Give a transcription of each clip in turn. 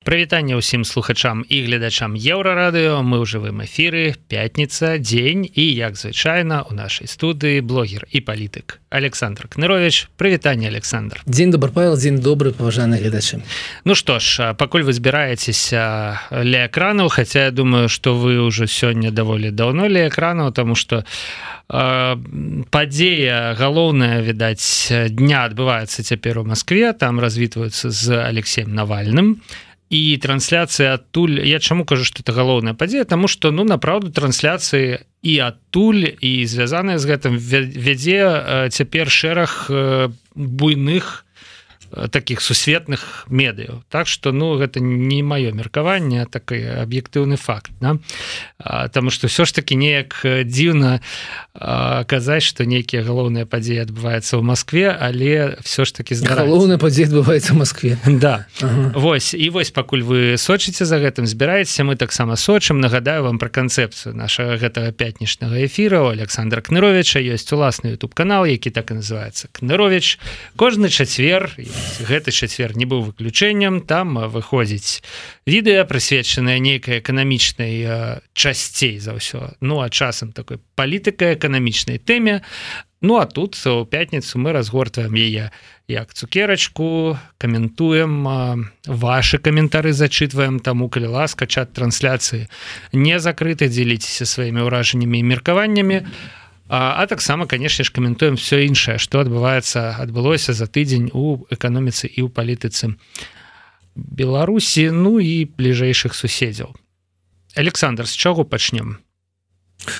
Прывітанне ўсім слухачам і гледачам еўрарадыё. Мы ў жывым эфіры. Пятніца дзень. І як звычайна у нашай студыі блогер і палітык Александр кнырович прывітанне Александр. Дзень добр павел дзень добры паважаны гледачы. Ну што ж пакуль вы збіраецеся ля экранаў Хаця я думаю что вы ўжо сёння даволі даўно ля экранаў тому что падзея галоўная відаць дня адбываецца цяпер у Москве там развітваюцца з Алексеем навальным. і і трансляцыя адтуль я чаму кажу что это галоўная падзея тому что ну направду трансляцыі і адтуль і звязаная з гэтым вядзе цяпер шэраг буйных таких сусветных медыяў. Так что ну гэта не маё меркаванне такой аб'ектыўны факт да? Таму что все ж таки неяк дзіўна казаць что нейкія галоўныя падзеі адбываецца ў Москве але все ж таки галоўная падзе адбываецца Москве да. Ага. Вось і вось пакуль вы сочыце за гэтым збіраецеся мы таксама сочым. Нагадаю вам про канцэпцыю нашага гэтага пятнічнага эфира Александра кныровича есть уласны YouTube канал які так і называется кнырович кожны чацвер і гэты чацвер не быў выключэннем там выходзіць відэа прысвечаная нейкай эканамічнай часцей за ўсё. Ну а часам такой палітыкай эканамічнай тэме. Ну а тут у пятніцу мы разгортваем яе як цукерачку каментуем ваши каментары зачытваем таму калі ласка чат трансляцыі не закрыты дзеліцеся сваімі ўражаннямі і меркаваннямі. а а, а таксама конечно ж каментуем все іншае что адбываецца адбылося за тыдзень у эканоміцы і ў палітыцы Беларусі ну і бліжэйшых суседзяў. Александр з чаго пачнем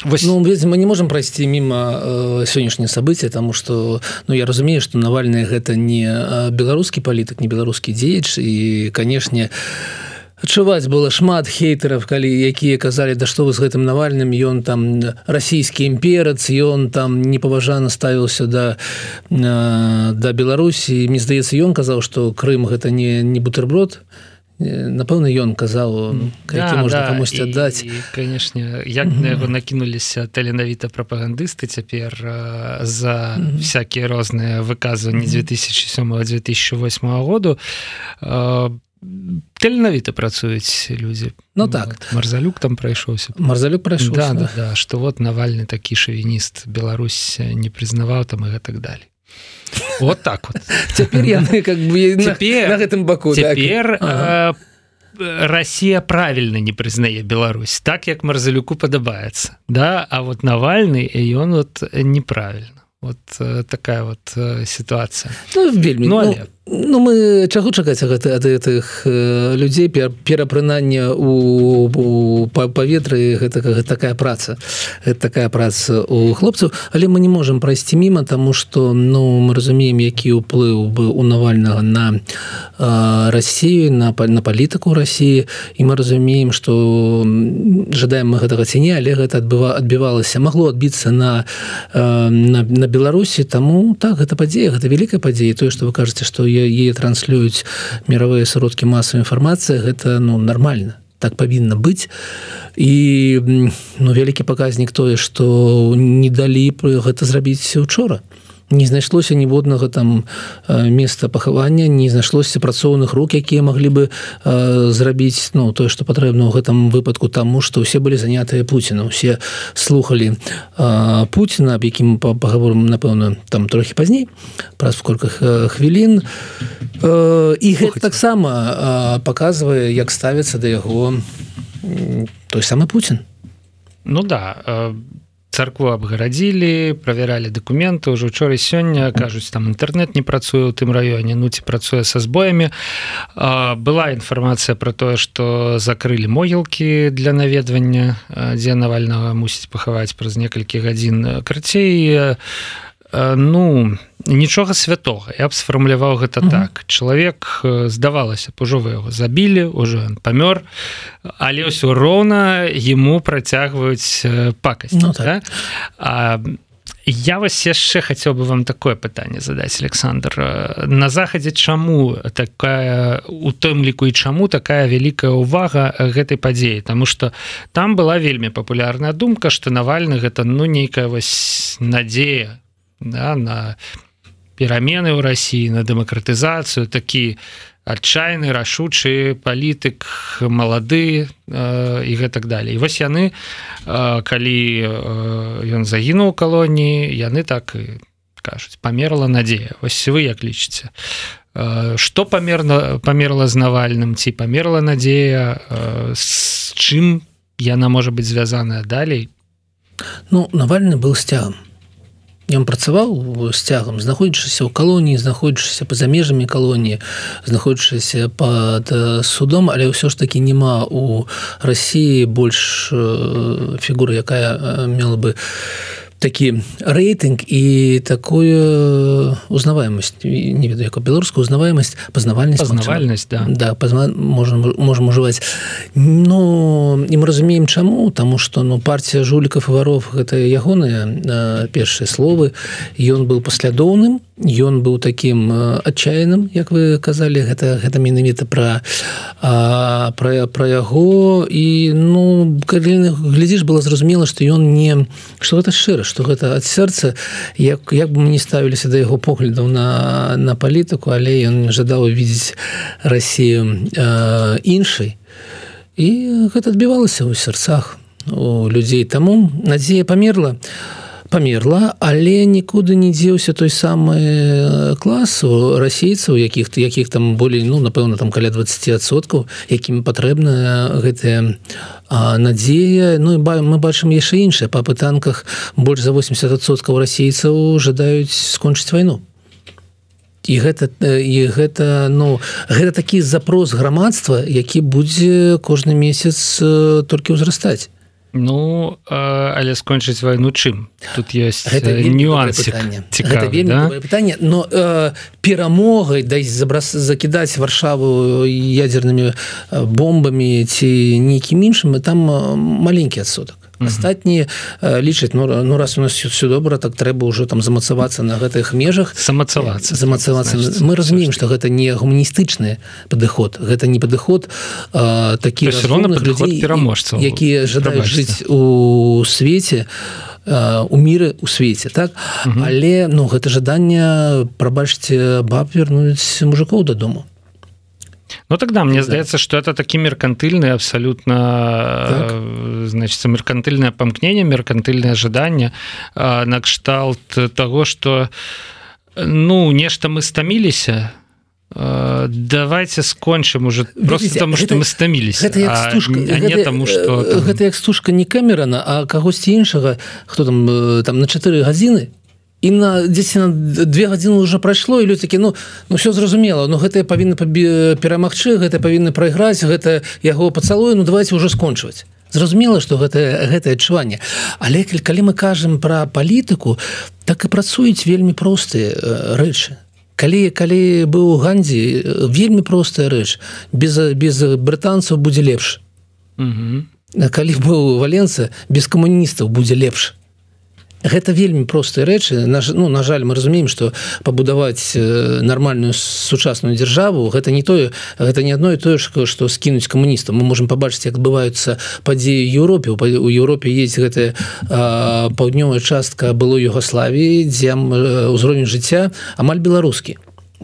Вось... Ну, мы не можем пройсці мимо э, сённяшнее события тому что ну я разумею что навальный гэта не беларускі палітык не беларускі дзеяч і канешне у адчуваць было шмат хейтараў калі якія казалі да што вы з гэтым навальным ён там расійскі імперац ён там непаважана ставіўся да да беларусі мне здаецца ён казаў што Крым гэта не не бутерброд напэўна ён казаў да, можна да, камусьці аддаць канешне як mm -hmm. на яго накінуліся таленавіта прапагандысты цяпер за mm -hmm. всякие розныя выказванні 2007 2008 году по таленавіта працуюць людзі. Ну так. Марзалюк там прайшоўся. Марзалюк прайшоў да, да, да, что вот навальны такі шавініст Беларусь не прызнаваў там і гэтак далей. Вот так вот. Цяпер яны как бы цяпер, на гэтым баку так. цяпер так. ага. Россия правильно не прызнае Беларусь так як марзалюку падабаецца. Да а вот навальны ён вот неправільна вот такая вот ситуация. Ну, вельмі ну, але... ну, Ну мы чаго чакаць гэта ад гэтых людзей перапрынання у, у паветры гэта такая праца. Гэта такая праца у хлопцаў. Але мы не можемм прайсці міма тому что ну мы разумеем які ўплыў бы у навальнага на Россию на на палітыку России і мы разумеем что жадаем мы гэтага ці не але гэта адбыва адбівалася. Магло адбіцца на на, на Беларусі таму так гэта падзея гэта вялікая падзея. Тое что вы кажаце что я яе транслююць мировыя сродкі масавай інфармацыі гэта ну нормально так павінна быць. І ну вялікі паказнік тое что не далі гэта зрабіць учора не знайшлося ніводнага там места пахавання не знайшлося працоўных рук якія маглі бы э, зрабіць ну тое что патрэбна ў гэтым выпадку таму что усе былі занятыя Пуціна. Усе слухали э, Пуціна аб якім паговорам напэўна там трохі пазней праз сколько хвілін. Э, і гэта таксама э, показвае як ставіцца да яго той самы Путін Ну да э царкву абгарадзілі правяралі документы. Ўжо учора сёння кажуць там інтэрнет не працуе ў тым раёне ну ці працуе са збоямі была інфармацыя про тое что закрылі могілкі для наведвання дзе навальнага мусіць пахаваць праз некалькі гадзін карцей ну нічога святога я б сфармуляваў гэта mm -hmm. так чалавек здавалася б ужо вы яго забілі уже памёр але ўсё роўна ему працягваюць пакасць ну, так. да? а Я вас яшчэ хацеў бы вам такое пытанне задаць Александр на захадзе чаму такая у тым ліку і чаму такая вялікая ўвага гэтай падзеі Таму что там была вельмі папулярная думка что навальны гэта ну нейкая вось надзея да, на перамены ў Росіі на дэмакратызацыю такі адчайны рашучы палітык малады э, і гэтак далей. Вось яны э, калі э, ён загінуў калоніі яны так кажуць памерла надзея ось вы як лічыце? Что памерна памерла з навальным ці памерла надзея? З чым яна можа быць звязаная далей? Ну навальны был сцягам ён працаваў сцягам знаходзячыся ў калоніі знаходзячыся па-за межамі калоніі знаходзячыся под судом але ўсё ж таки няма у Росіі больш фігуры якая мела бы у такі рэйтынг і такую узнаваемасць не ведаю як беларускую узнаваемасць пазнавальнасць пазнавальнасць да, да пазна... можем можем ужываць но і мы разумеем чаму тому что ну партия жуліков і варов гэта ягоныя першыя словы ён быў паслядоўным ён быў таким адчайным як вы казалі. Гэта гэта менавіта про про про яго. І ну калі глядзіш было зразумела что ён не что гэта шчыра что гэта ад сэрца. Як як бы мы не ставіліся да яго поглядаў на на палітыку але ён жадаў видеть Россию іншай. І гэта адбівалася ў сэрцах у людзей. Таму надзея памерла. а памерла але нікуды не дзеўся той самы э, класу расейцаў якіх ты якіх там болей ну напэўна там каля 20соткаў якімі патрэбна гэтая надзея. Ну і мы бачым яшчэ іншае. Па пытанках больш за 80соткаў расейцаў жадаюць скончыць вайну. І гэта і гэта ну гэта такі запрос грамадства які будзе кожны месяц э, толькі ўзрастаць Ну але скончыць вайну чым? Тут есть нюанс пытанне. но э, перамогай да забрас закідаць варшаву ядернымі бомбамі ці нейкім іншым там маленькі адсотак астатнія лічаць ну, ну раз у нас все добра так трэба ўжо там замацавацца на гэтых межах. Замацавацца. Замацавацца. Мы разумеем что гэта не гуманістычны падыход. Гэта не падыход такі людей пераможцаў. якія жадаюць жыць у свеце у міры у свеце так? Угу. але ну гэта жаданне прабачце баб вернуць мужикоў дадому Ну тогда мне здаецца что это такі меркантыльны абсолютно так. значит меркантыльное памкнение меркантыльное ожидание накшталт того что ну нешта мы стаміліся давайте скончым уже просто потому что мы стаміліся тому что гэта як стужка не камерана а кагосьці іншага хто там там на чатыры гадзіны і на дзесьці на две гадзіны уже прайшло і людзі такі ну ну все зразумела но гэтыя павінны перамагчы гэта павінны прайграць гэта яго пацалую ну давайте уже скончваць зразумела что гэта гэтае адчуванне. Але калі мы кажам про палітыку так і працуюць вельмі простыя рэчы. Калі калі быў гандзі вельмі простая рэч. Без без брытанцаў будзе лепш. Калі быў валенца без камуністаў будзе лепш гэта вельмі простыя рэчы на ну на жаль мы разумеем что пабудаваць нармальную сучасную дзяржаву гэта не тое гэта не одно і тое что скінуць камуністам мы можем побачыць як адбываюцца падзеі Еўропе у Еўропе есть гэтая паўднёвая частка было Югославіі дзе ўзровень жыцця амаль беларускі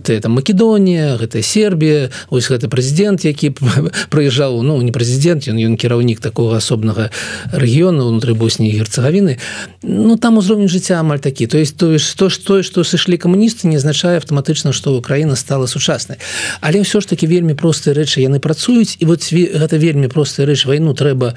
это Македонія гэта Сербія ось гэты прэзідэнт які прыязджаў ну не прэзідэнт ён ён кіраўнік такого асобнага рэгіёна унутры босні герцагавіны. Ну там узровень жыцця амаль такі. То есть тое што ж тое што сышлі камуністы не азначае аўтаматычна што Украіна стала сучаснай але ўсё ж таки вельмі простыя рэчы яны працуюць. І вот гэта вельмі простая рэч вайну трэба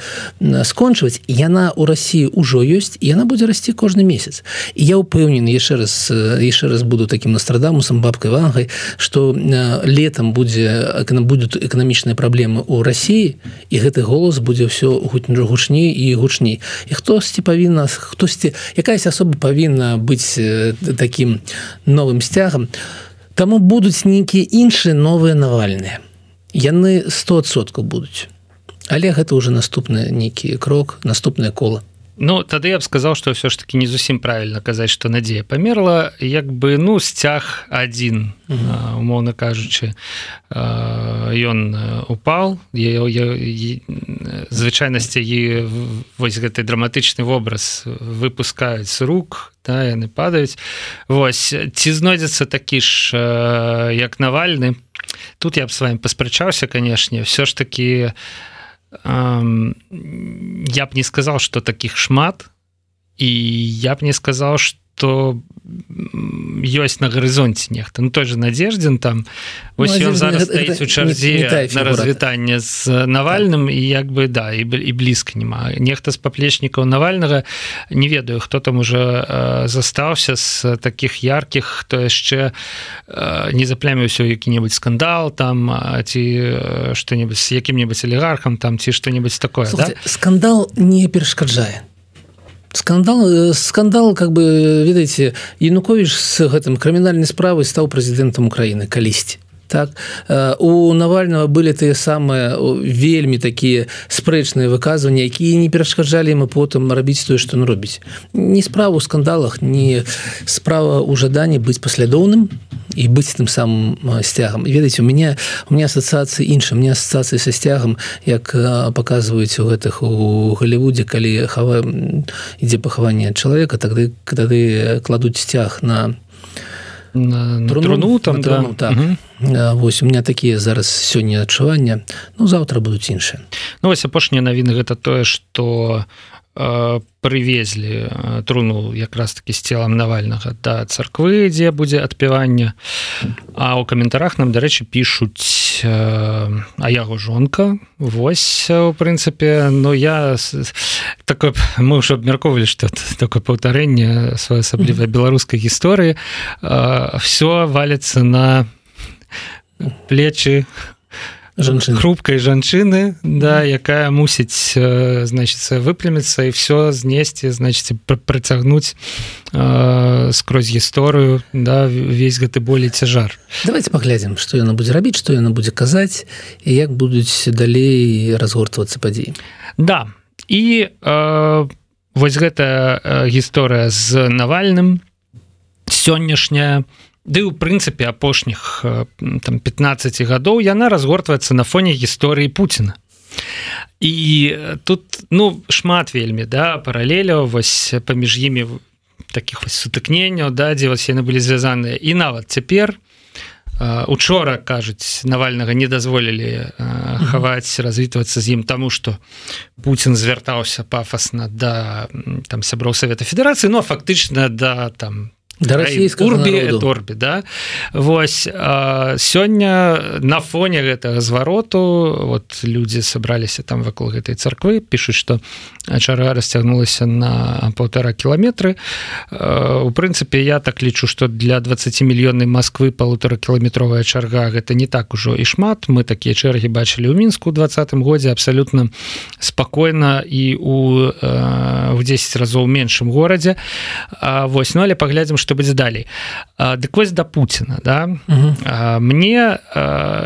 скончваць яна у Росіі ўжо ёсць яна будзе расці кожны месяц. І я упэўнены яшчэ раз яшчэ раз буду таким настрадамусам бабкай вам увагай что э, летом будзе будут эканамічныя праблемы у Росіі і гэты голос будзе ўсё гучней і гучней. І хтосьці павінна хтосьці якаясь асоба павінна быць э, таким новым сцягам. Таму будуць нейкія іншыя новыя навальныя. Яны 100соткаў будуць. Але гэта уже наступны нейкі крок наступное кола Ну тады я б сказал что все ж таки не зусім правильно казаць что надзея памерла як бы ну сцяг один умоўно кажучы ён упал. Звычайнасці і вось гэты драматычны вобраз выпускаюць рук да, яны падаюць Вось ці знойдзецца такі ж як навальны. Тут я б с вами паспрачаўся канешне. Все ж таки эм, я б не сказал что таких шмат і я б не сказал что ёсць на гарызонце нехта ну той же надеждзін там. Ось ну, зараз стаіць у чарзе на развітанне з навальным і як бы да і і блізка няма нехта з паплечнікаў навальнага не ведаю хто там уже э, застаўся з таких яркіх хто яшчэ э, не запляміўся які-небудзь скандал там ці что-нибудь з якім-небудзь алігархам там ці что-нибудь такое Слушайте, да? скандал не перашкаджае скандал скандал как бы ведаеце янукович с гэтым крымінальнай справай стаў прэзідэнтам украины. Калісьці так у навального были тыя самыя вельмі такія спрэчныя выказванні якія не перашкаджалі ему потым рабіць тое что он робіць не справу скандалах не справа у жаданні быць паслядоўным і быць тым самым сцягам ведаеце у меня у меня асацыяцыі інша мне асацыяцыі са сцягам як показваюць у гэтых у галівудзе калі хава ідзе пахаванне чалавека тады тады кладуць сцяг на на, на труну там на труну, да. так угу. Вось у меня такія зараз сёння адчування ну заўтра будуць іншыя. Ну вось апошнія навіны гэта тое что Э, прывезлі э, труну якраз таки з целам навальнага да царквы дзе будзе адпяванне. А ў каментарах нам дарэчы пишутць э, а яго жонка. Вось у прынцыпе Ну я такое мы ўжо абмярковалі что такое паўтарэнне своеасаблівай беларускай гісторыі. Все валится на плечы жанчын хрупкай жанчыны да якая мусіць значится выпряміцца і все знесці значит працягнуць э, скрозь гісторыю да весь гэты болей цяжар. Давайте паглядзім что яна будзе рабіць что яна будзе казаць і як будуць далей разгортвацца падзеі. Да і э, вось гэта гісторыя з навальным сённяшняя у Ды ў прынцыпе апошніх э, там 15 гадоў яна разгортваецца на фоне гісторыі Пуціна. І э, тут ну шмат вельмі да паралеляў вось паміж імі таких вось сутыкненняў да дзе вас яны былі звязаныя і нават цяпер э, учора кажуць навальнага не дазволілі хаваць развітвацца з ім таму што Путін звяртаўся пафасна да там сяброў Савета Федэрацыі но фактычна да там да расійскурбі торбе да? Вось сёння на фоне гэтага звароту вот людзі сабраліся там вакол гэтай царквы пішуць што чара расцягнулася на полтора кіламетры. У прынцыпе я так лічу что для 20 мільённай Москвы полуторакіламетровая чарга гэта не так ужо і шмат. Мы такія чэргі бачылі ў мінску двадцатым годзе абсалютна спакойна і у в 10 разоў меншым горадзе. Восьось ну але паглядзім что будзе далей дык вось да Пуціна да? Мне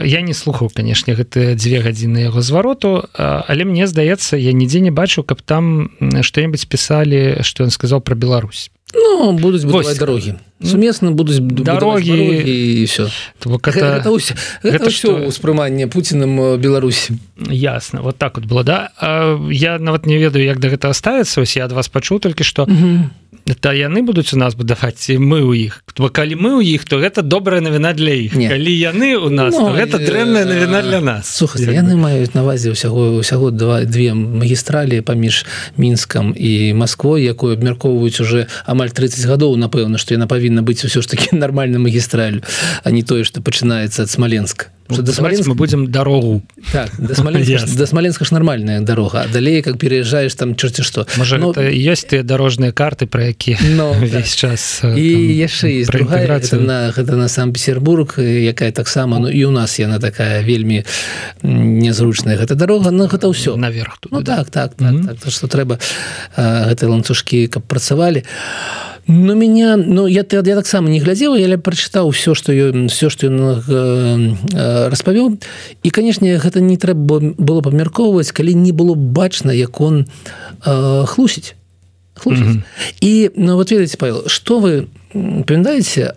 я не слухаў канешне гэты дзве гадзіны яго звароту але мне здаецца я нідзе не бачу каб там что-нибудь писали что он сказал про Беларусь. Ну будуць дороги сумесна будуць дороги і все ўспрыманне Пуціным Беларусі. Ясно вот так вот было да? Я нават не ведаю як да гэта ставіцца. Ось я ад вас пачуў толькі что это яны будуць у нас будаваць мы у іх бо калі мы у іх то гэта добрая навіна для іх калі яны у нас ну, гэта дрэнная навіна для нас. Суха, яны маюць навазе ўсяго ўсяго два две магістралі паміж мінскам і Москвой якую абмяркоўваюць уже амаль 30 гадоў напэўна што яна павінна быць усё ж таки нормальным магістралю а не тое что пачынаецца ад смаленска да Смоленск... мы будем дорогу. Так, до Смоленска, до Смоленска ж нормальная дорога далей как переезжаешь там черти что. Может, Но... есть ты дорожные карты про які Но, весь так. час і яшчэ есть другая это на гэта на санкт-петербург якая таксама Ну і у нас яна такая вельмі незручная гэта дорога но гэта ўсё наверх ну, так так, так, mm -hmm. так, так что трэба гэтай ланцужкі каб працавалі. а Ну меня Ну я ты я таксама не глядзела я прачытаў все что ён все что ён э, э, распавёў і канешне гэта не трэба было памяркоўваць калі не было бачна як он э, хлусіць. І ну вот ведаце павел что вы памятаеце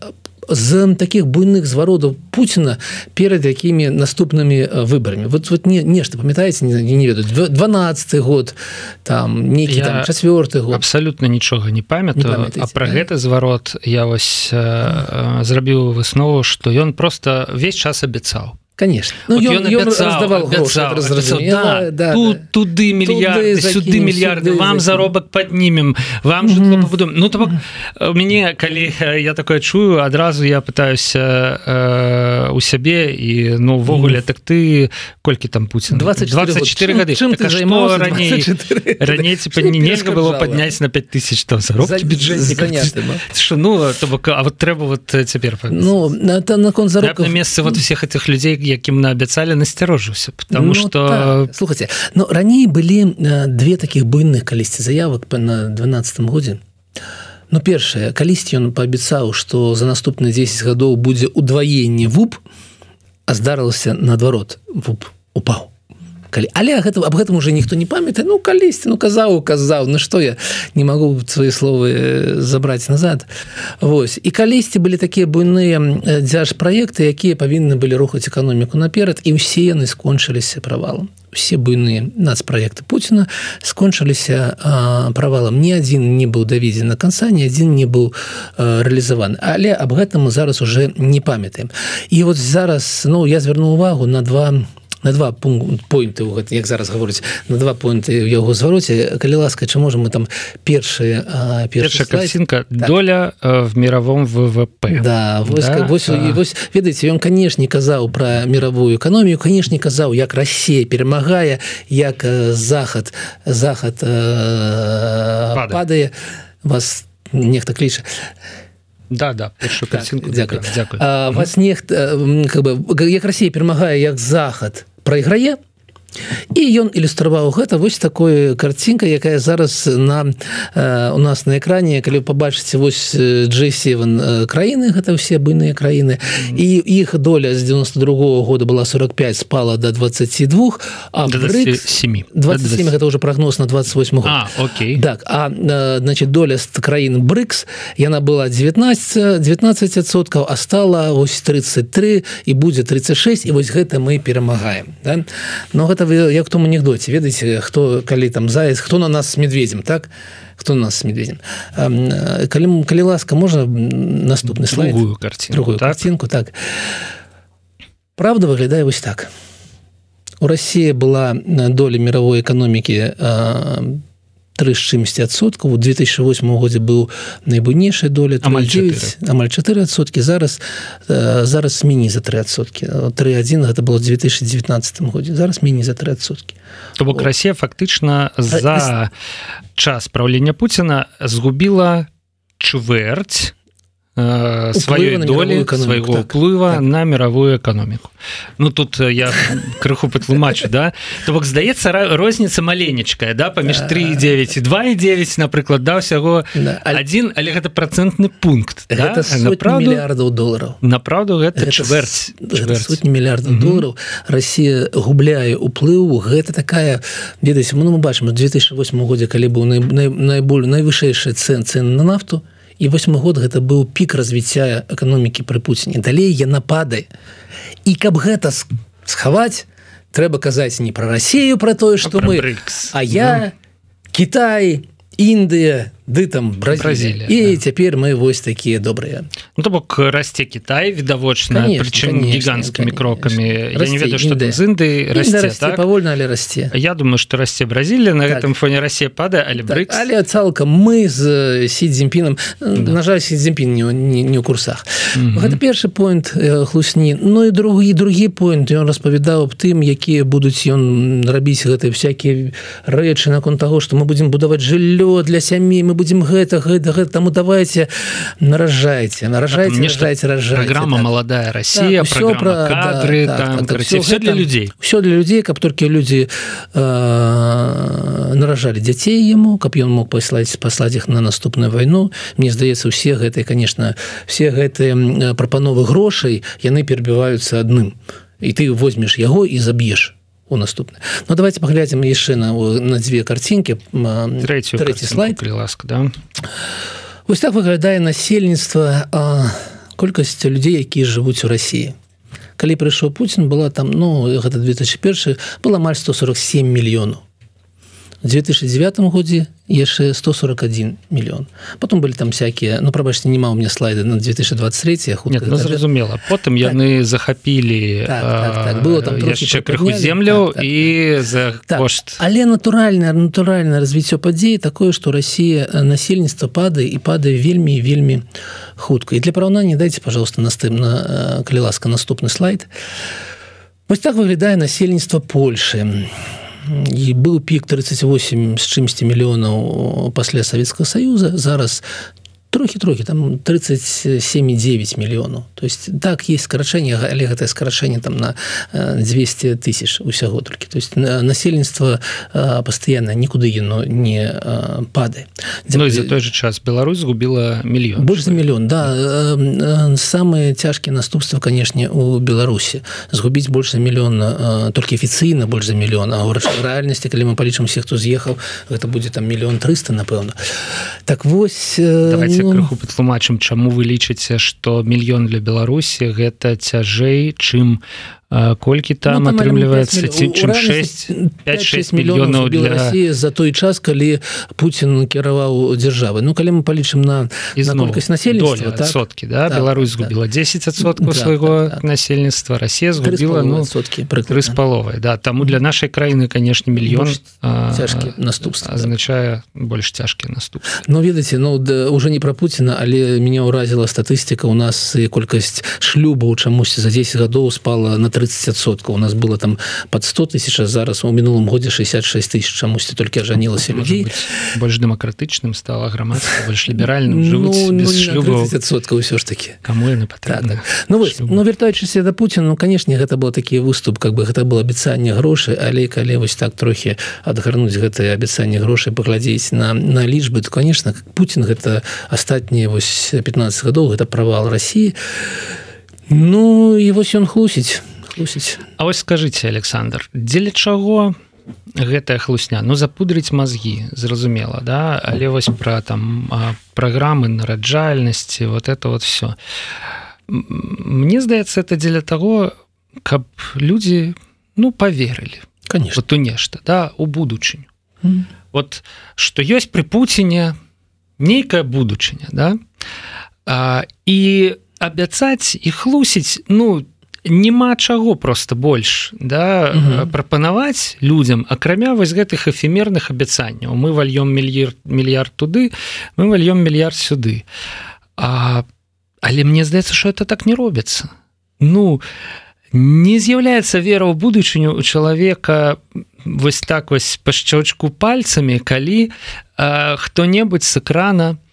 з таких буйных звародаў Пуціна перад якімі наступнымі выбарамі вот вот не нешта памятаеце не, не ведаюць 12 год там нейкі там четверты год. абсолютно нічога не памятаю а про гэты зварот я вось э, э, зрабіў выснову что ён просто весь час абяцаў конечно. Ну, ён, ён раздавал да, да, тут да. туды мільярды сюды мільярды вам заробак поднимем вам же mm -hmm. ну то у мяне калі я такое чую адразу я пытаюся э, у сябе і ну увогуле mm -hmm. так ты колькі там Путин? 20 24 гады чым так, ты раней раней типа не нельга было подняць на 5000 там зароб бюджет что ну то бок а вот трэба вот цяпер ну на након зароб месцы вот всех этих людей якім наабяцалі насцярожыўся потому ну, что так. слухайте но раней былі две таких буйных калісьці заявак по на 12 годзе Ну першае калісьці ён паабяцаў что за наступныя 10 гадоў будзе удваенне вуп а здарылася наадварот вуп упаў калі але гэта аб гэтым уже ніхто не памятае ну калісьці ну казаў казаў Ну что я не могу свои словы э, забраць назад? Вось і калісьці былі такія буйныя дзяж проекты якія павінны былі рухаць эканоміку наперад і ўсе яны скончыліся правалам все буйныя нацпроекты Путина скончыліся правалам ні адзін не быў даведзен на конца ні адзін не быў реалізаваны але аб гэтым мы зараз уже не памятаем. І вот зараз ну я звярну увагу на два на два пункты як зараз гаворыць на два пункты ў яго звароце калі ласка чым можем мы там першыя першая карцінка так. доля в мировом ВВП. Да, вось, да? Вось, а... вось ведаеце ён канешне казаў про мировую эканомію канешне казаў як Россия перамагае як захад захад э, падае. Вас нехта кліча да да так, вас нехта как бы як Россия перамагае як захад прайграе і ён ілюстраваў гэта вось такой карцінка якая зараз на э, у нас на экране. Калі побачыце вось G7 краіны гэта ўсе буйныя краіны. І іх доля з 92 -го года была 45 спала до 22 а 27 27 гэта уже прогноз на 28 а, Окей. Так а значит доля з краін брыкс яна была 19 19соткаў а стала ось 33 і будзе 36 і вось гэта мы перамагаем да? но гэта вы як том анекдоце ведаеце хто калі там заяц хто на нас с медведем так? Хто на нас с медведем? Калі калі ласка можна наступны слайд? Карці другую так? картинку так. Правда выглядае вось так. У России была доля мировой эканомікі 3 з чымсьці адсоткаў у 2008 годзе быў найбуйнейшая доля амаль 9 амаль 4сотки зараз зараз міні за 3сотки 31 гэта было 2019 годзе зараз міні за 3сотки то бок Россия фактычна за час праўлення Пуціна згубіла чвэрць сваёй долі свайго так, уплыва так. на мировую эканоміку Ну тут я крыху патлумачу да? То бок здаецца розніца маленечкая да? Паміж 39 і 29 напрыклад да ўсяго один але гэта процентны пункт да? мільярдаў долараў. Направду гэта чвэрць сотні мільярдаў mm -hmm. долараў. Россия губляе уплыву гэта такая ведаеце мы ну, мы бачым 2008 годзе калі быў найболь найвышэйшая цэн цэн на нафту то і восьмы год гэта быў пік развіцця эканомікі пры пуціне. Далей я напады. І каб гэта схаваць трэба казаць не пра рассею про тое что мы а я Кітай Індыя ды там бразілія і да. цяпер мы вось такія добрыя ну, то бок расце Кітай відавочна прычым гіганцкімі крокамі не ведаю что з Інды так? павольна але расце Я думаю что расце Бразілія на так. гэтым фоне Росія падае але так, брик... але цалкам мы з сидзімпіном да. на жаль сидзімпін не, не, не ў курсах -hmm. гэта першы поинт хлусні Ну і другі другі поинт ён распавядаў аб тым якія будуць ён рабіць гэты всякие рэчы наконт таго что мы будемм будаваць жыллё для сям'і мы будем гэта гэта гэта таму давайте наражайте наражайте нешта программа молодая Россия так, все про кадры, да, там, так, так, все, все для людей. все для людей каб только люди э, наражалі дзяцей ему каб ён мог паслаць паслаць их на наступную войну. Мне здаецца усе гэтые конечно все гэтые прапановы грошай яны перебіваюцца адным і ты возьмеш яго і заб'еш у наступны Ну давайте паглядзім яшчэ на на дзве карцінкі слайд. ласка да. Вось так выглядае насельніцтва колькасць людзей якія жывуць у Росіі калі прыйшоў Путін была там ну гэта 2001 было амаль 147 мільёнаў 2009 годзе яшчэ 141 мільён потом былі там всякие ну прабачце няма у меня слайды на 2023 Нет, ну, зразумела потым так. яны захапілі так, так, так. было там яшчэ крыху землю так, так, і так. за так. кошт але натуральна натуральна развіццё падзей такое что Россия насельніцтва падае і падае вельмі вельмі хутка і для параўнання дайте пожалуйста настым на калі ласка наступны слайд вось так выглядае насельніцтва Польши а і быў пік 38 з чымсьці мільёнаў пасля Савецкага Саюза зараз трохі трохі там 37,9 мільёнаў. То есть так есть скарачэнне але гэтае скарачэнне там на 200 тысяч усяго толькі. То есть насельніцтва пастаянна нікуды яно не падае. Ну, за той же час Беларусь згубіла мільён больш за мільён да. Самыя цяжкія наступствы канешне у Беларусі. Згубіць больш за мільён толькі афіцыйна больш за мільён. А ў рэальнасці калі мы палічым всех хто з'ехаў гэта будзе там мільён 300 напэўна. Так вось давайте. Крыху патлумачым чаму вы лічыце што мільён для беларусі гэта цяжэй чым колькі там ну, атрымліваецца? ці чым 6 мільёнаў для России за той час калі Путін кіраваў дзяржавы Ну калі мы палічым на колькасць насельніцтва так? сотки да? Так, Беларусь згубіла так. 10соткаў да, свайго так, так. насельніцтва Россия згубіла ну, сотки пры з паловай да. Таму для нашай краіны канешне мільён цяжкі наступства означае больш цяжкі наступ Ну ведаце ну да, уже не пра Пуціна але меня ўразіла статыстыка. У нас і колькасць шлюбаў чамусьці за 10 гадоў спала на 30соткаў у нас было там под 100 тысяч зараз у мінулым годзе 66 тысяч чамусьці толькі ажанілася людзей больш дэмакратычным стала грамадства больш ліберальным ну, ну, ўсё ж таки. Кому яны так, так. ну, ну вяртаючыся да Пуціна ну канешне гэта было такі выступ как бы гэта было абяцанне грошай але калі вось так трохі адгарнуць гэтае абяцанне грошай паглядзець на на лічбы то конечно Путін гэта астатнія вось 15 гадоў гэта правал Росіі Ну і вось ён хлусіць хлусіць А вось скажитеце Александр дзеля чаго гэтая хлусня? Ну запудрыць мозги зразумела да? Але вось про там праграмы нараджальнасці вот это вот все Мне здаецца это дзеля того каб люди ну поверылі конечно. то нешта да у будучыню. Mm. вот что ёсць при Пуціне нейкая будучыня да? А, і абяцаць і хлусіць ну то няма чаго просто больш да угу. прапанаваць людям акрамя вось гэтых эфемерных абяцанняў. Мы вальём мільярд мільярд туды мы вальём мільярд сюды. А але мне здаецца что это так не робіцца. Ну не з'яўляецца вера ў будучыню у чалавека вось так вось па шчочку пальцамі калі хто-небудзь с экрана по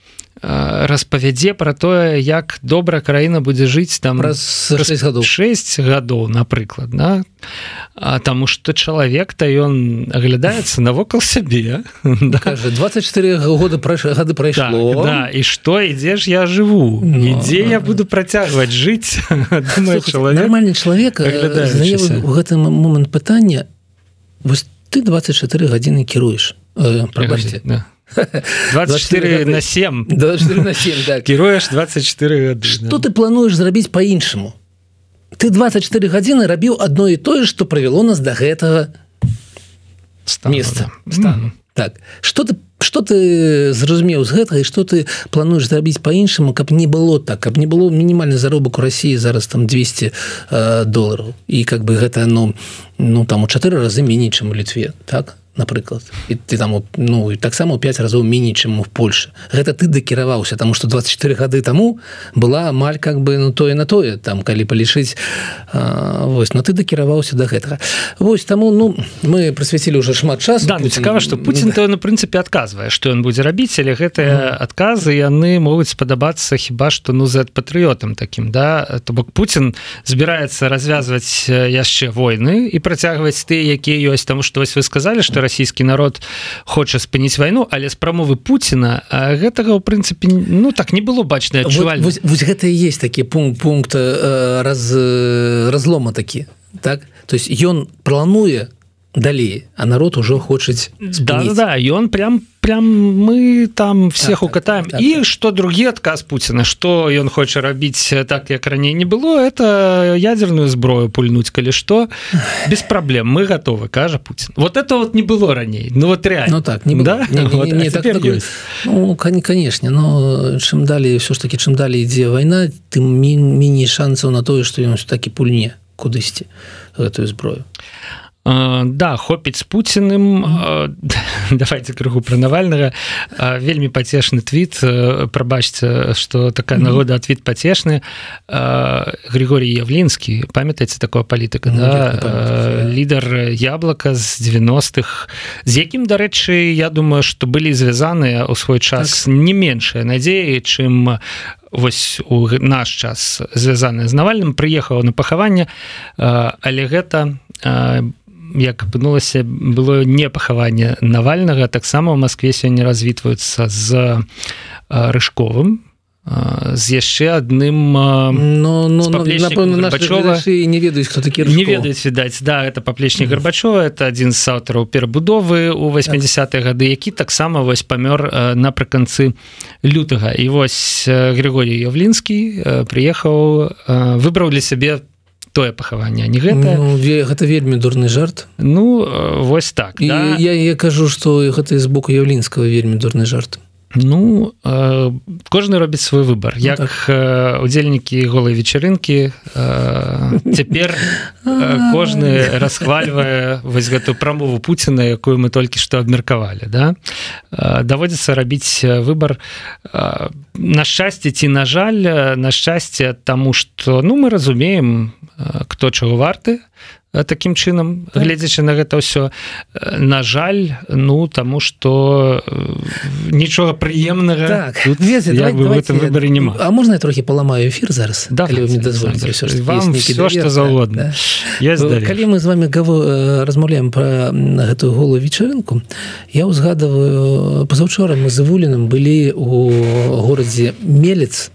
распавядзе про тое як добра краіна будзе жыць там раз 6 гадоў. 6 гадоў напрыклад да? А таму что чалавек то ён аглядаецца навокал сябе да. 24 года пра гады прайшло. Так, да, і что ідзеш я жыву? Ну, ідзе я буду працягваць жыць? Нормальный чалавек у гэтым момант пытання вось ты 24 гадзіны кіруеш. Э, прабачце. Да 24 на 7 на 7 да. кіруеш 24 гады что да. ты плануеш зрабіць по-іншаму ты 24 гадзіны рабіў одно і тое что правяло нас до гэтага места да. mm -hmm. так что ты что ты зразумеў з гэтага і что ты плануеш зрабіць по-іншаму каб не было так каб не было мінімальны заробак у Росіі зараз там 200 э, долларов і как бы гэта ну ну там у чатыры разы меней чым у літве так напрыклад. І ты там ну і таксама 5 разоў меней чым в Польше гэта ты дакіраваўся тому что 24 гады таму была амаль как бы ну тое на тое там калі палічыць вось но ты дакіраваўся до да гэтага. Вось таму ну мы прысвяцілі уже шмат часу. Да, ну, цікава что Путін то на прынцыпе адказвае что ён будзе рабіць але гэтыя адказы яны могуць спадабацца хіба что ну за патрыотам таким да? То бок Путін збіраецца развязваць яшчэ войны і працягваць ты якія ёсць. Таму что вось вы сказали что расійскі народ хоча спыніць вайну але з прамовы Пуціна гэтага ў прынцыпе ну так не было бачна гэта і есть такі пункт пункт э, раз разлома такі так? То есть ён плануе далей а народ ужо хочуць да, да ён прям прям мы там всех так, укатаем. так, так, і так. что другі адказ Пуціна что ён хоча рабіць так як раней не было это ядерную зброю пульнуть калі что. Без праблем мы готовы кажа Путин. Вот это вот не было раней ну вот реально. Ну, так не да? не, не, вот, не, не, так, такой, ну, конечно но чым далей все ж таки чым далей ідзе вайна тым міні шансаў на тое что ён все-таки пульне кудысьці гэтую зброю да хопіць пуціным. Давайте крыху пра навальнага. Вельмі пацешны твіт. Прабачце что такая нагода твіт пацешны. Григорий явлінскі памятаеце такого палітыка ну, да? лідар яблака з 90-х з якім дарэчы я думаю что былі звязаныя ў свой час так. не меншая надзеі чым вось у наш час звязаная з навальным. Прыехала на пахаванне. Але гэта як апынулася было не пахаванне навальнага таксама ў Маскве сёння развітваюцца з рыжковым з яшчэ адным но ну, ну, не ведаюць хто такі не ведаюць відаць да это паплечнік гарбачова это адзін з аўтараў перабудовы у 80-е гады які таксама вось памёр напрыканцы лютага. І вось Григорий Явлінскі прыехаў выбраў для сябе тое пахаванне не гэта ну, гэта вельмі дурны жарт. Ну вось так і да? я, я кажу что гэта з боку явлінскага вельмі дурны жарт Ну э, кожны робіць свой выбор ну, як э, удзельнікі голай вечарынкі э, цяпер э, кожны расхвальвае вось гэту прамову Пуціна якую мы толькі што абмеркавалі да? Э, даводзіцца рабіць выбор э, на шчасце ці на жаль на шчасце таму што ну мы разумеем кто чаго варты таким чынам так. гледзячы на гэта ўсё на жаль ну тому что нічога прыемнага так. выборы не А можна трохі паламаю эфир зараз да, что заўгодна да. калі мы з вами размаўляем про гэтую голую вечарынку я узгадываю пазаўчора мы з вуліным былі у горадзе мелец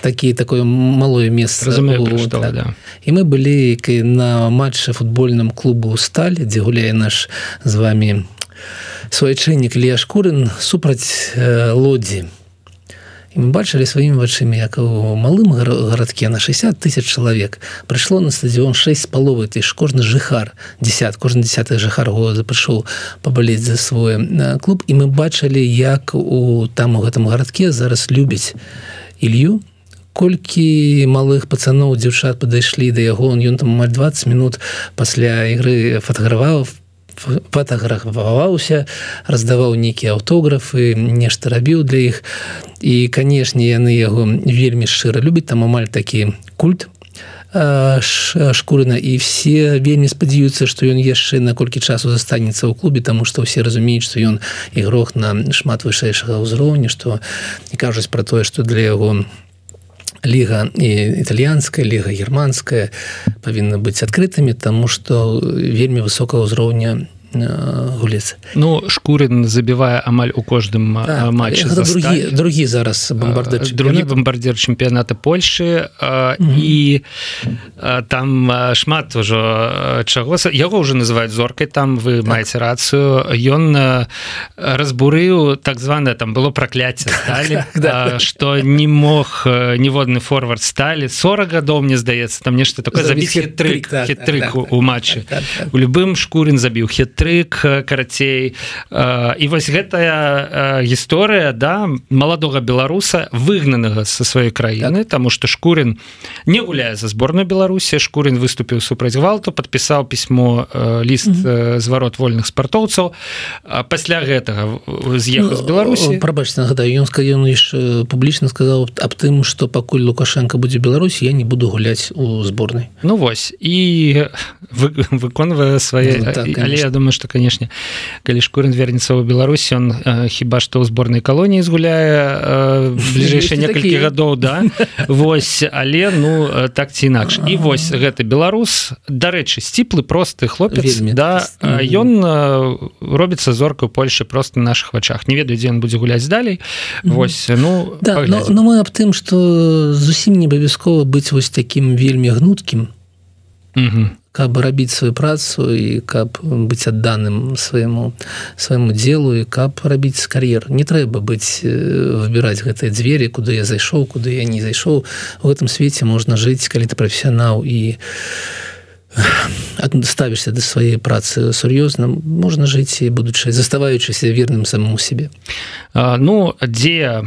такі такое малое месца Разумею, так. да. і мы былі на матчы футбольным клубу сталь дзе гуляе наш з вами суайчыннік Лея шкурын супраць э, лодзі і мы бачылі сваімі вачымі як у малым гарадке на 60 тысяч чалавек прыйшло на стадіон 6 паловы ты ж кожны жыхар 10 кожны десят жыхар года прыйшоў пабалець за свой э, клуб і мы бачылі як у там у гэтым гарадке зараз любіць Ілью колькі малых пацаноў дзяўчат падышлі да яго ён там амаль 20 минут пасля ігры фатаграваў фотографаваўся раздаваў нейкія аўтографы нешта рабіў для іх. І канешне яны яго вельмі шчыра любяць. Там амаль такі культ шкурына і все вельмі спадзяюцца што ён яшчэ на колькі часу застанецца ў клубе тому што ўсе разумеюць што ён ігрок на шмат вышэйшага ўзроўня што не кажуць пра тое што для яго ліга і італьянская ліга германская павінна быць адкрытымі таму што вельмі высокага ўзроўня гулец. Ну шкурын забівае амаль у кожным так, матчы другі, другі зараз бомбардыр другі бомбардзір чэмпіяната Польшы mm -hmm. і там шмат ужо чаго яго ўжо называюць зоркай там вы так. маеце рацыю ён разбурыў так званае там было пракляцце сталі да, што не мог ніводны форвард сталі 40 гадоў мне здаецца там нешта такое забіць хітрык хітрык у матчы у любым шкурын забіў хітры электрык карацей. І вось гэтая гісторыя да маладога беларуса выгнанага са сваёй краіны так. тому что шкурин не гуляе за зборную беларусі. Шкурин выступіў супраць гвалту подпісаў пісьмо ліст mm -hmm. зварот вольных спартоўцаў. Пасля гэтага з'ехаў з ну, беларусі. прабач нагадаю ён ён яшчэ публічна сказал аб тым что пакуль лукашенко будзе беларусі я не буду гуляць у зборнай. Ну вось. І вы, выконвае свае ну, так, але я думаю что канешне калі шкурын вернецца ў Беларусь он э, хіба што ў зборнай калоніі згуляе э, бліжэйшыя некалькі гадоў да. Вось але ну э, так ці інакш і вось гэты беларус дарэчы сціплы просты хлопец да ён робіцца зоркаю Польшы просто на наших вачах. Не ведаю дзе ён будзе гуляць далей. Вось ну да, но, но мы аб тым что зусім не абавязкова быць вось таким вельмі гнуткім каб рабіць сваю працу і каб быць адданым свайму свайму делу і каб рабіць кар'ер не трэба быць выбіраць гэтыя дзверы куды я зайшоў куды я не зайшоў. У гэтым свеце можна жыць калі ты прафесіянал і ставішся да сваей працы сур'ёзна можна жыць і будучы заставаючыся верным самому себе. Ну дзе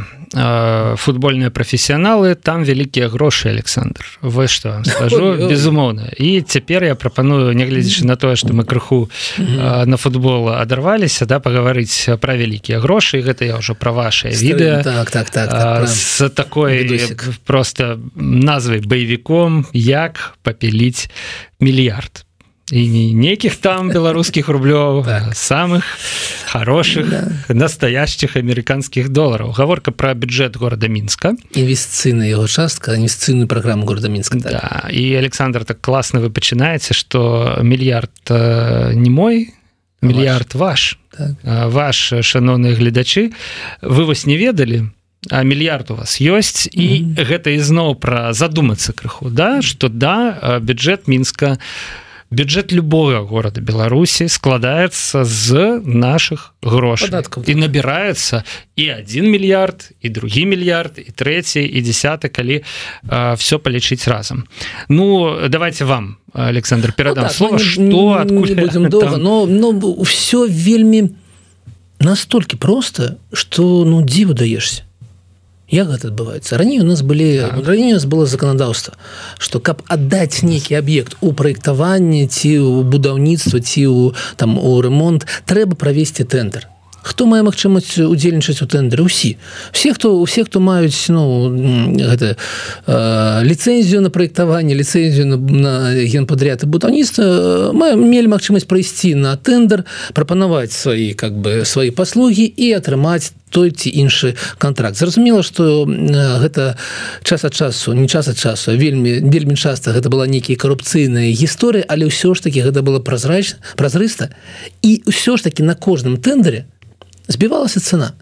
футбольныя прафесіяналы там вялікія грошы Александр. Вы что скажу безумоўна і цяпер я прапаную нягледзячы на тое что мы крыху на футбол адарваліся да пагаварыць пра вялікія грошы гэта я ўжо пра ваше відэа так, так, так, так, з такой просто назвай баевіком як папіліць мільярд і не нейкіх там беларускіх рублёў так. самых хороших да. настоящих американскіх долларов гаворка про бюджет города мінска інвестыцыйна его частка інвестыцыйную программу города мінска так. да. і Александр так классно вы пачынаеце что мільярд э, не мой мільярд ваш так. ваш шаноўныя гледачы вы вось не ведалі мільярд у вас ёсць. І mm -hmm. гэта ізноў пра задумацца крыху да? Что да бюджет мінска у бюджет любого города беларусі складаецца з наших грошай. І набірается і один мільярд і другі мільярд і третий і десят калі э, все палічыць разам. Ну давайте вам александр перадам ну, так, слово. что но но все вельмі настолькі просто что ну дзіву даешься як гэта адбываецца раней у нас былі так. раней нас было заканадаўства что каб аддаць нейкі аб'ект у праектаванне ці ў будаўніцтва ці ў там у ремонт трэба правесці тендер хто мае магчымасць удзельнічаць у тэндеры усі. Все хто усе хто маюць ну гэта э, ліцэнзію на праектаванне ліцэнзію на, на генпадряд і будаўніцтва мы мелі магчымасць прайсці на тендер прапанаваць свае как бы свае паслугі і атрымаць той ці іншы контракт зразумела что гэта час ад часу не час ад часу вельмі вельмі часта гэта была нейкія карупцыйныя гісторыі але ўсё ж таки гэта было празрач празрыста. І ўсё ж таки на кожным тэндере збівалася цена.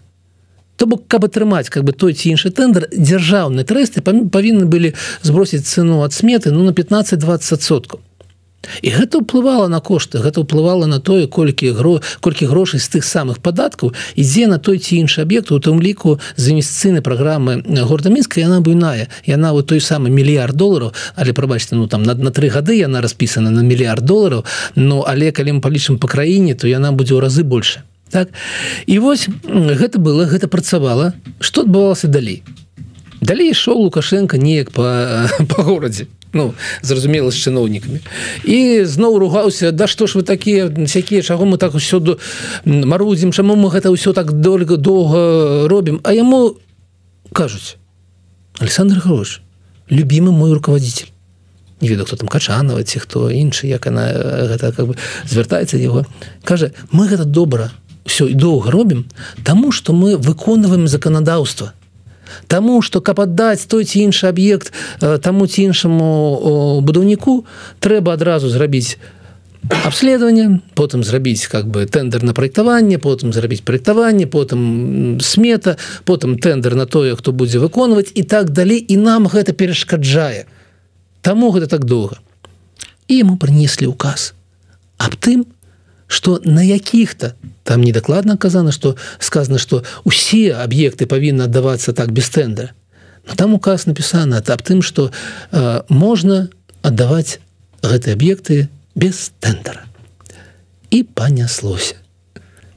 То бок каб атрымаць как бы той ці іншы тэндер дзяржаўны трэсты павінны былі збросіць цену ад сметы ну на 15-20 соткаў. І гэта ўплывала на кошты гэта ўплывала на тое колькі гро колькі грошай з тых самых падаткаў ідзе на той ці іншы аб'ект у тым ліку з інвестыцыйнай праграмы горда мінска яна буйная. Яна вот той самы мільярд долараў але прабачце ну там на на тры гады яна распісана на мільярд долараў Ну але калі мы палічым па краіне то яна будзе ў разы больше так? І вось гэта было гэта працавала что адбывалася далей далей ішоў лукашенко неяк по по горадзе ну зразумела з чыноўнікамі і зноў ругаўся да што ж вы такія всякие чаго мы так усё марудзім чаму мы гэта ўсё так дольга доўга робім а яму кажуць александр грош любимы мой руководитель не веду хто там качанова ці хто іншы як она гэта как бы звяртаецца его кажа мы гэта добра все і доўга робім тому что мы выконваем законодаўства Таму что каб аддаць той ці іншы аб'ект э, таму ці іншаму будаўніку трэба адразу зрабіць обследаванне потым зрабіць как бы тендер на праектаванне потым зрабіць праектаванне потым смета потым тендер на тое хто будзе выконваць і так далей і нам гэта перашкаджае Таму гэта так доўга і ему прынеслі указ аб тым что на якіх-то там недакладна казана что сказано что усе аб'екты павінны аддавацца так без тендера. Но там указ написано аб тым что э, можна аддаваць гэтыя аб'екты без тендера. І паняслося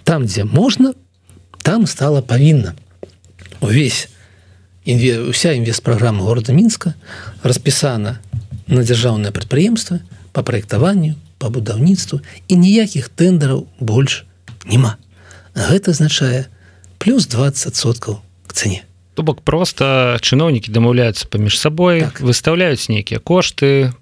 там дзе можна там стала павінна увесь інве уся інвест-праграма города мінска распісана на дзяржаўнае прадпрыемства по праектаванню по будаўніцтву і ніякіх тендераў больш няма гэта азначае плюс 20 соткаў к цене то бок просто чыноўнікі дамаўляюцца паміж сабой так. выставляюць нейкія кошты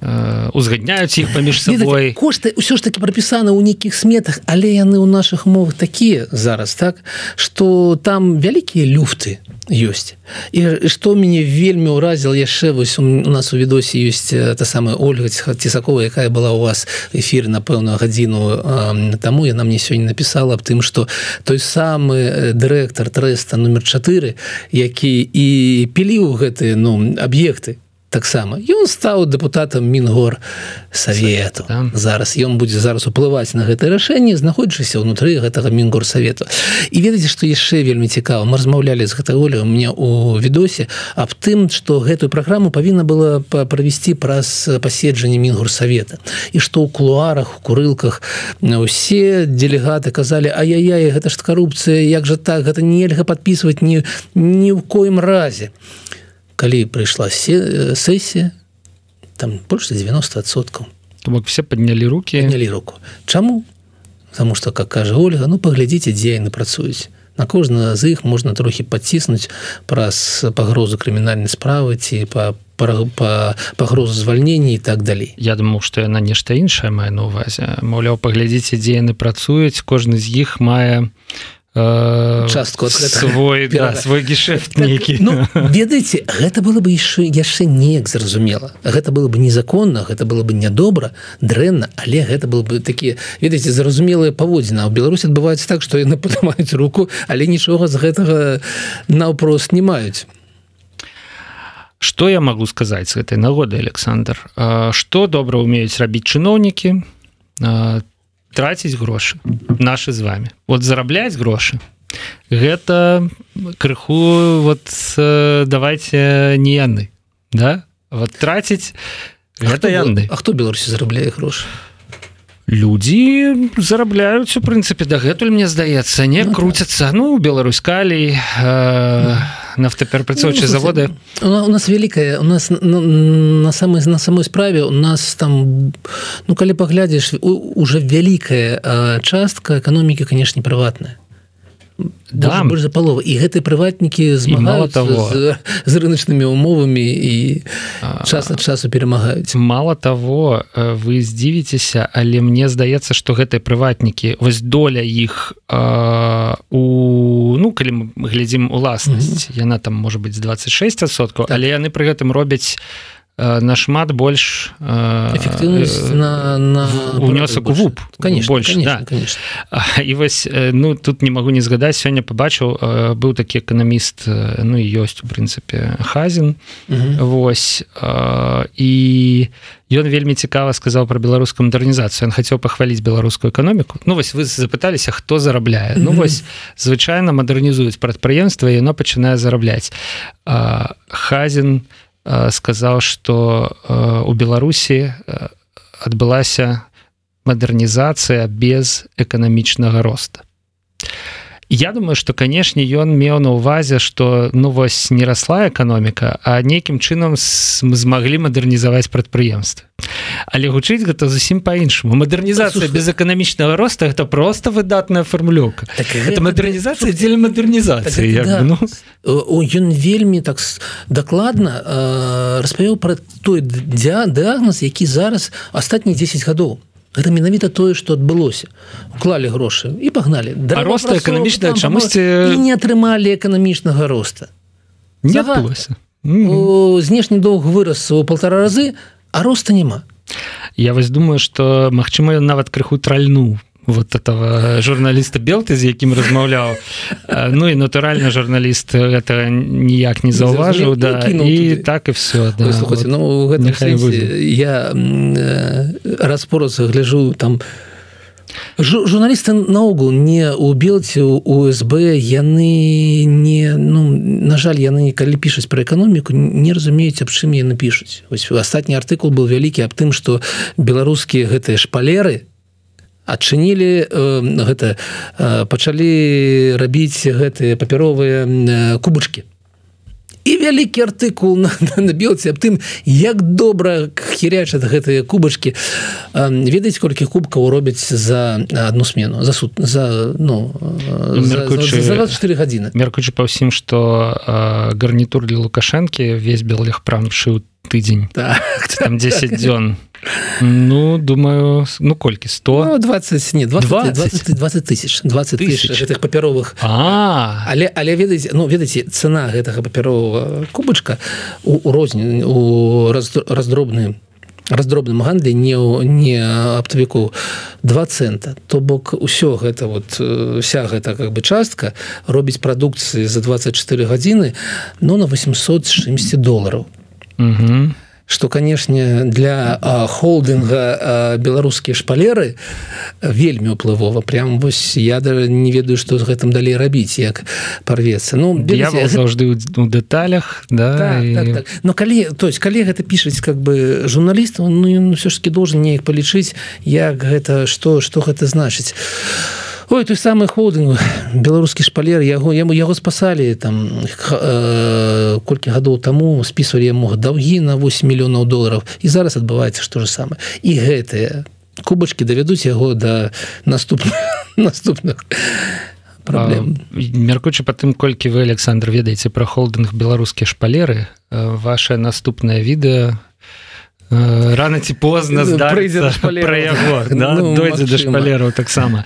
узгадняюць іх паміж сабой кошты ўсё ж таки прапісаны ў нейкіх сметах але яны ў наших мовах такія зараз так что там вялікія люфты ёсць і что мяне вельмі ўразіл яшчэ вось у нас у відосе ёсць та самая ольга цісакова якая была у вас эфир на пэўную гадзіну таму яна мне сёння написала аб тым что той самы дырэктар трэста номер 4 які і піліў гэтыя ну аб'екты таксама ён стаў депутатам мінгор совету да. зараз ён будзе зараз уплываць на гэта рашэнне знаходзячыся ўнутры гэтага мінгор совету і ведаеце што яшчэ вельмі цікава. Мы размаўлялі з гэтай волю у меня у відосе аб тым что гэтую праграму павінна было правесці праз паседжанне мінгор совета. І што ў кулуарах у курылках усе делегаты казалі ай-яй гэта ж карупцыя як жа так гэта нельга подписывать ні ні ў коім разе калі прыйшла сессия там больше 90соткаў бок все поднялі руки. Поднялі руку. Чаму потому что как кажа Ольга ну паглядзіце дзе яны працуюць на кожна з іх можна трохі паціснуць праз пагрозу крымінальнай справы ці по па пагрозу звальнення і так далей Я думаю что яна нешта іншае мае на увазе маўляў паглядзіце дзе яны працуюць кожны з іх мае Э, частку свой да, свой гешефт нейкі так, ну, ведаеце гэта было бы яшчэ яшчэ неяк зразумела. Гэта было бы незаконна гэта было бы нядобра дрэнна але гэта был бы такія ведаеце зразумелыя паводзіна ў Беларусь адбываецца так што яны падымаюць руку але нічога з гэтага наўпрост не маюць. Што я магу сказаць з гэтай нагоды Александр? Што добра умеюць рабіць чыноўнікі траціць грошы наши з вами. Вот зарабляць грошы. Гэта крыху вот давайте не яны да? Вот траціць гэта яны. А хто беларусі зарабляе грошы? Людзі зарабляюць у прынцыпе дагэтуль мне здаецца не ну, круцяцца ну Беларусь калій э, нафтаперапрацоўчыя ну, заводы? у нас великкая у нас на, на самой на самой справе у нас там ну калі паглядзіш уже вялікая частка эканомікі канешне прыватная да больш за палова і гэтыя прыватнікі з мало того з, з рыначнымі умовамі і час ад часу перамагаюць мало того э, вы здзівіцеся але мне здаецца что гэтыя прыватнікі вось доля іх у ну калі мы глядзім уласнасць mm -hmm. яна там можа быть з 26соткаў так. але яны пры гэтым робяць Э, нашмат больш эфектыўнасць на, на унёсак у вуп конечно больш конечно, да. конечно. і вось ну тут не магу не згадаць сёння побачыў быў такі эканаміст ну і ёсць у прынцыпе хазін Вось і ён вельмі цікава сказаў про беларускую мадэрнізацыю он хацеў пахваліць беларускую эканоміку Ну вось вы запыталіся хто зарабляе Ну вось звычайна мадэрнізуюць прадпрыемства яно пачынае зарабляць хазін у сказаў что у беларусі адбылася мадэрнізацыя без эканамічнага роста я думаю что канешне ён меў на увазе что ну вось не расла эканоміка а нейкім чынам мы змаглі мадэрнізаваць прадпрыемствы але гучыць гэта зусім по-іншаму мадэрнізацыя без эканамічнага роста это просто выдатная формулёка так, это мадэрнізацыя дзеля мадэрнізацыі так, да. ну... ён вельмі так дакладна э, распавёў про той дыагноз які зараз астатніх 10 гадоў Гэта менавіта тое што адбылося. Уклалі грошы і пагналі. Да роста эканамічная чамусьці не атрымалі эканамічнага роста. Не знешні доўг вырас у полтора разы а роста няма. Я вось думаю что магчыма ён нават крыху тральнуў вот этого журналіста белты з якім размаўляў. Ну і натуральна журналіст это ніяк не заўважыў да і так і все да, слухайте, вот, ну, сенсе, я распораз гляжу там у журналісты наогул не у белці УСБ яны не ну на жаль яны калі пішуць про эканоміку не разумеюць аб чым яны пішуць ось астатні артыкул был вялікі аб тым что беларускія гэтыя шпалеры адчынілі гэта пачалі рабіць гэтыя папяровыя кубачки і вялікі артыкул на, на, на белце аб тым як добра хірячат гэтыя кубачки ведаць колькі кубкаў робяць за одну смену за суд за ну, ну за, за, за 24 гадзіны. меркучы па ўсім что гарнітур для лукашэнкі весь белых прам шыў тыдзень. Так, там 10 дзён. Ну думаю ну колькі 100 ну, 20 не 20 20 20 тысяч. 20 тысяч? гэтых папяровых а. Але але ведаеце ну ведаеце цена гэтага папярового кубачка у, у розні у раздробны раздробным гандлі не не аптавіку. Два цента то бок усё гэта вот вся гэта как бы частка робіць прадукцыі за 24 гадзіны но на 800 чымсьці долараў угу что канешне для холдинга беларускія шпалеры вельмі уплывова прям вось я даже не ведаю что з гэтым далей рабіць як порвецца ну заўжды у деталях да так, і... так, так. но калі то есть калі гэта пішаць как бы журналістаў ну ён все ж таки должен неяк палічыць як гэта что что гэта значыць Ой, той самы холдинг беларускі шпалер яго яму яго спасалі там э, колькі гадоў таму спісвалі яму даўгі на 8 мільёнаў долараў. І зараз адбываецца што же самае. І гэтыя кубачки давядуць яго да наступных наступных мяркуючы па тым колькі вы Александр ведаеце пра холдинг беларускія шпалеры ваше наступнае відэо Э, рано ці позна прыйдзе пра яго да? ну, дойдзе да шпалераў таксама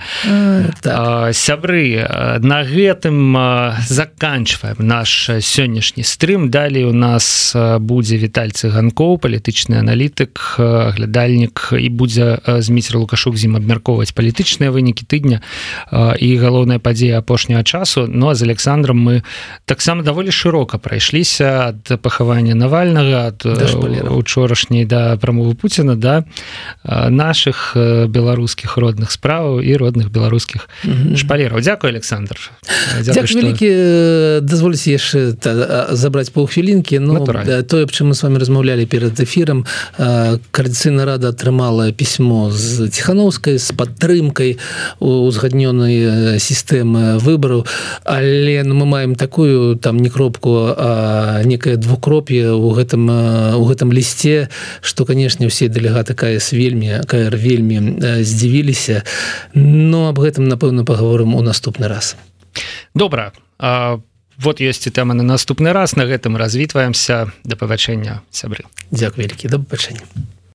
так. сябры на гэтым заканчваем наш сённяшні стрым. Далей у нас будзе вітальцы ганкоў палітычны аналітык глядальнік і будзе зміцер лукашук зім абмяркоўваць палітычныя вынікі тыдня і галоўная падзея апошняга часу. Ну а з Александром мы таксама даволі шырока прайшліся ад пахавання навальнага ад учорашняй да да прамовы Пуціна да наших беларускіх родных справаў і родных беларускіх mm -hmm. шпалераў Дякую Александр вялікі дазволіць яшчэ забраць паўхвілінкі Ну тое аб чым мы с вами размаўлялі перад эфірам каардыцыйна рада атрымала пісьмо з ціхановскай з падтрымкай узгаднёнай сістэмы выбараў але ну, мы маем такую там не кропку а некае двукроп'е у гэтым у гэтым лісце что канешне усе дэлегаты кс вельмі кр вельмі здзівіліся но об гэтым напэўна паговорым у наступны раз. Добра. А вот ёсць і тэма на наступны раз. На гэтым развітваемся. Да пабачэння сябры. Дзяк вялікі. Да пабачэння